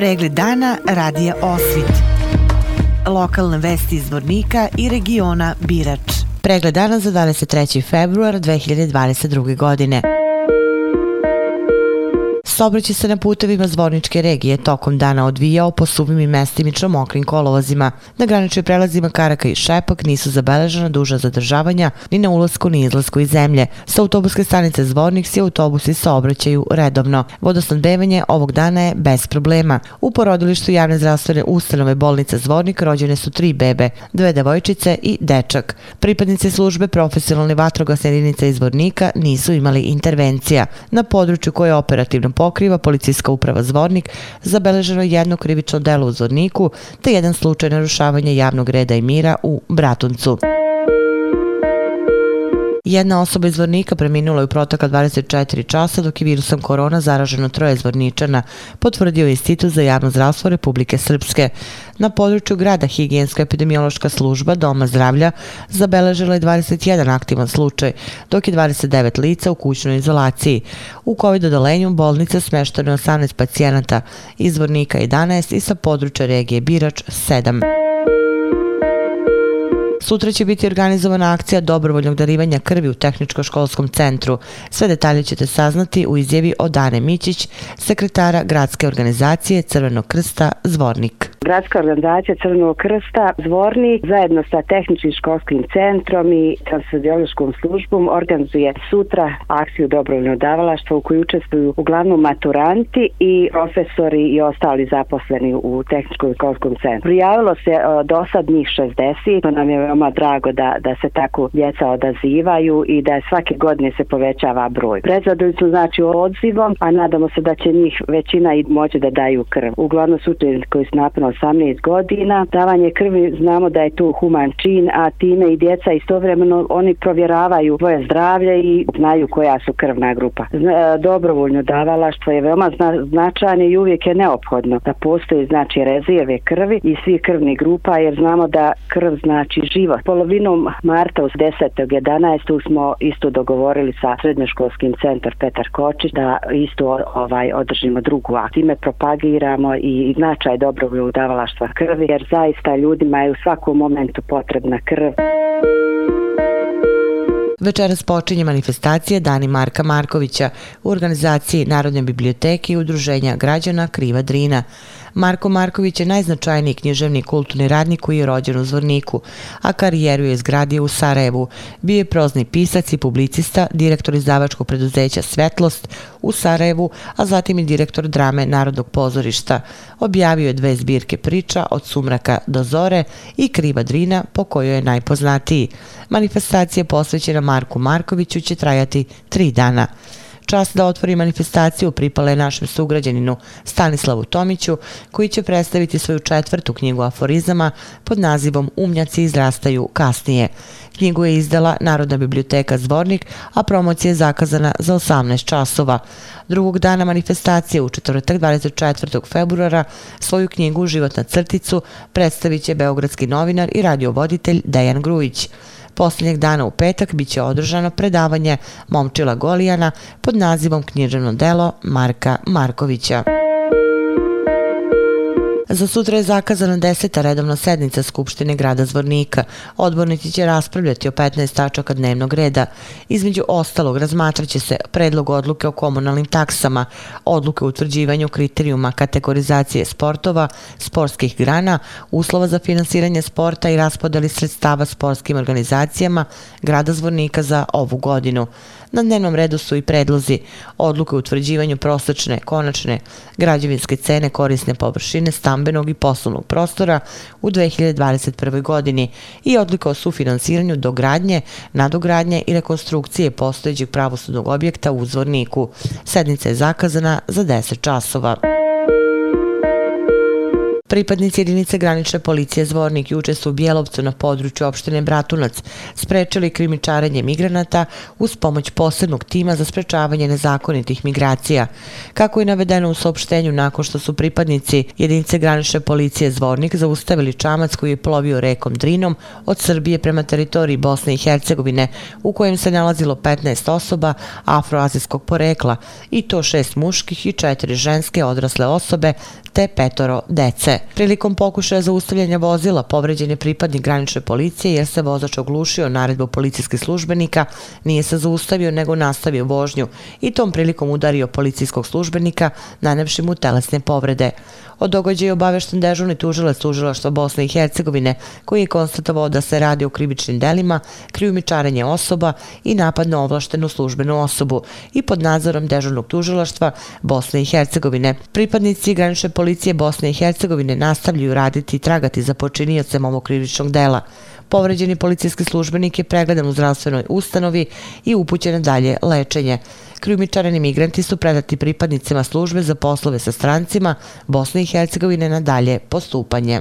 Pregled dana radija Osvit. Lokalne vesti iz Vornika i regiona Birač. Pregled dana za 23. februar 2022. godine. Saobraćaj se na putevima Zvorničke regije tokom dana odvijao po suvim i mestimično mokrim kolovozima. Na graničnim prelazima Karaka i Šepak nisu zabeležena duža zadržavanja ni na ulasku ni izlasku iz zemlje. Sa autobuske stanice Zvornik si autobusi saobraćaju redovno. Vodosnadbevanje ovog dana je bez problema. U porodilištu javne zdravstvene ustanove bolnice Zvornik rođene su tri bebe, dve devojčice i dečak. Pripadnice službe profesionalne vatrogasne jedinice iz Zvornika nisu imali intervencija. Na području koje je operativno pokriva policijska uprava Zvornik, zabeleženo jedno krivično delo u Zvorniku te jedan slučaj narušavanja javnog reda i mira u Bratuncu. Jedna osoba iz Vornika preminula je u protoka 24 časa dok je virusom korona zaraženo troje zvorničana, potvrdio Institut za javno zdravstvo Republike Srpske. Na području grada Higijenska epidemiološka služba Doma zdravlja zabeležila je 21 aktivan slučaj, dok je 29 lica u kućnoj izolaciji. U COVID-odolenju bolnica smeštano 18 pacijenata, iz Vornika 11 i sa područja regije Birač 7. Sutra će biti organizovana akcija dobrovoljnog darivanja krvi u Tehničko-školskom centru. Sve detalje ćete saznati u izjavi od Dane Mićić, sekretara gradske organizacije Crvenog krsta Zvornik. Gradska organizacija Crvenog krsta Zvorni zajedno sa tehničkim školskim centrom i transfuziološkom službom organizuje sutra akciju dobrovoljno davalaštva u kojoj učestvuju uglavnom maturanti i profesori i ostali zaposleni u tehničkom školskom centru. Prijavilo se e, do sad njih 60, to nam je veoma drago da, da se tako djeca odazivaju i da svake godine se povećava broj. Prezadili su znači odzivom, a nadamo se da će njih većina i moći da daju krv. Uglavnom su koji su napravili 18 godina. Davanje krvi znamo da je to human čin, a time i djeca istovremeno oni provjeravaju svoje zdravlje i znaju koja su krvna grupa. E, dobrovoljno davalaštvo je veoma značajno i uvijek je neophodno da postoji znači rezerve krvi i svih krvnih grupa jer znamo da krv znači život. Polovinom marta uz 10.11. smo isto dogovorili sa srednjoškolskim centar Petar Kočić da isto ovaj održimo drugu akciju. Time propagiramo i značaj dobrovoljnog davalaštva krvi, jer zaista ljudima je u svakom momentu potrebna krv. Večeras počinje manifestacija Dani Marka Markovića u organizaciji Narodne biblioteke i udruženja građana Kriva Drina. Marko Marković je najznačajniji književni kulturni radnik koji je rođen u Zvorniku, a karijeru je izgradio u Sarajevu. Bio je prozni pisac i publicista, direktor izdavačkog preduzeća Svetlost u Sarajevu, a zatim i direktor drame Narodnog pozorišta. Objavio je dve zbirke priča od Sumraka do Zore i Kriva Drina po kojoj je najpoznatiji. Manifestacija posvećena Marku Markoviću će trajati tri dana. Čast da otvori manifestaciju pripale našem sugrađaninu Stanislavu Tomiću, koji će predstaviti svoju četvrtu knjigu aforizama pod nazivom Umnjaci izrastaju kasnije. Knjigu je izdala Narodna biblioteka Zvornik, a promocija je zakazana za 18 časova. Drugog dana manifestacije u četvrtak 24. februara svoju knjigu Život na crticu predstavit će beogradski novinar i radiovoditelj Dejan Grujić. Posljednjeg dana u petak biće održano predavanje Momčila Golijana pod nazivom Književno delo Marka Markovića. Za sutra je zakazana deseta redovna sednica Skupštine grada Zvornika. Odbornici će raspravljati o 15 tačaka dnevnog reda. Između ostalog razmatraće se predlog odluke o komunalnim taksama, odluke o utvrđivanju kriterijuma kategorizacije sportova, sportskih grana, uslova za finansiranje sporta i raspodeli sredstava sportskim organizacijama grada Zvornika za ovu godinu. Na dnevnom redu su i predlozi odluke o utvrđivanju prosečne, konačne građevinske cene korisne površine stambenog i poslovnog prostora u 2021. godini i odluka o sufinansiranju dogradnje, nadogradnje i rekonstrukcije postojećeg pravosudnog objekta u Zvorniku. Sednica je zakazana za 10 časova. Pripadnici jedinice granične policije Zvornik juče su u Bjelovcu na području opštine Bratunac sprečili krimičarenje migranata uz pomoć posebnog tima za sprečavanje nezakonitih migracija. Kako je navedeno u saopštenju nakon što su pripadnici jedinice granične policije Zvornik zaustavili čamac koji je plovio rekom Drinom od Srbije prema teritoriji Bosne i Hercegovine u kojem se nalazilo 15 osoba afroazijskog porekla i to šest muških i četiri ženske odrasle osobe te petoro dece. Prilikom pokušaja zaustavljanja vozila povređen je pripadnik granične policije jer se vozač oglušio naredbu policijskih službenika, nije se zaustavio nego nastavio vožnju i tom prilikom udario policijskog službenika, nanevši mu telesne povrede. O događaju obavešten dežurni tužilac tužilaštva Bosne i Hercegovine, koji je konstatovao da se radi o krivičnim delima, krijumičarenje osoba i napad na ovlaštenu službenu osobu i pod nadzorom dežurnog tužilaštva Bosne i Hercegovine. Pripadnici granične policije Bosne i Hercegovine nastavljaju raditi i tragati za počinijacem ovog krivičnog dela. Povređeni policijski službenik je pregledan u zdravstvenoj ustanovi i upućen dalje lečenje. Krijumičareni migranti su predati pripadnicima službe za poslove sa strancima Bosne i Hercegovine na dalje postupanje.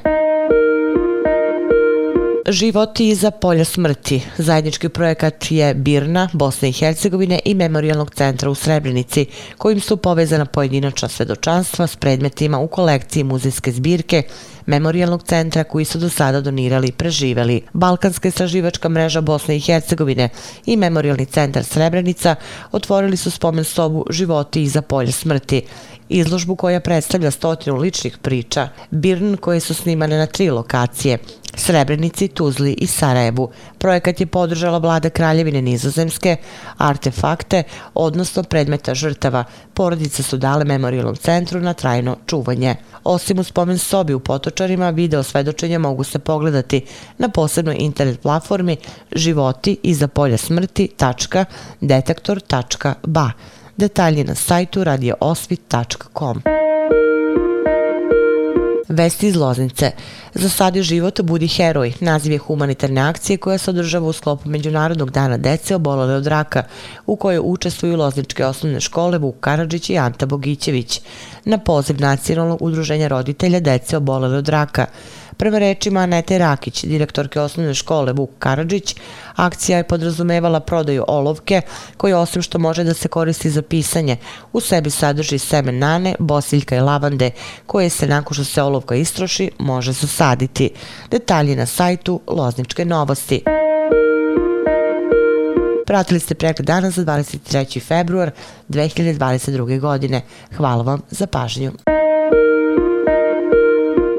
Životi iza polja smrti. Zajednički projekat je Birna, Bosne i Hercegovine i Memorialnog centra u Srebrenici, kojim su povezana pojedinačna svedočanstva s predmetima u kolekciji muzejske zbirke Memorialnog centra koji su do sada donirali i preživeli. Balkanska istraživačka mreža Bosne i Hercegovine i Memorialni centar Srebrenica otvorili su spomen sobu Životi iza polja smrti izložbu koja predstavlja stotinu ličnih priča, Birn koje su snimane na tri lokacije, Srebrenici, Tuzli i Sarajevu. Projekat je podržala vlada Kraljevine Nizozemske, artefakte, odnosno predmeta žrtava. Porodice su dale memorialnom centru na trajno čuvanje. Osim u spomen sobi u Potočarima, video svedočenja mogu se pogledati na posebnoj internet platformi životi iza polja smrti.detektor.ba. Detalji na sajtu radioosvit.com. Vesti iz Loznice. Za sad je život Budi heroj. Naziv je humanitarne akcije koja se održava u sklopu Međunarodnog dana dece obolele od raka, u kojoj učestvuju Lozničke osnovne škole Vuk Karadžić i Anta Bogićević. Na poziv Nacionalnog udruženja roditelja dece obolele od raka. Prema rečima Anete Rakić, direktorke osnovne škole Vuk Karadžić, akcija je podrazumevala prodaju olovke, koja osim što može da se koristi za pisanje, u sebi sadrži semen nane, bosiljka i lavande, koje se nakon što se olovka istroši, može zasaditi. Detalji na sajtu Lozničke novosti. Pratili ste pregled dana za 23. februar 2022. godine. Hvala vam za pažnju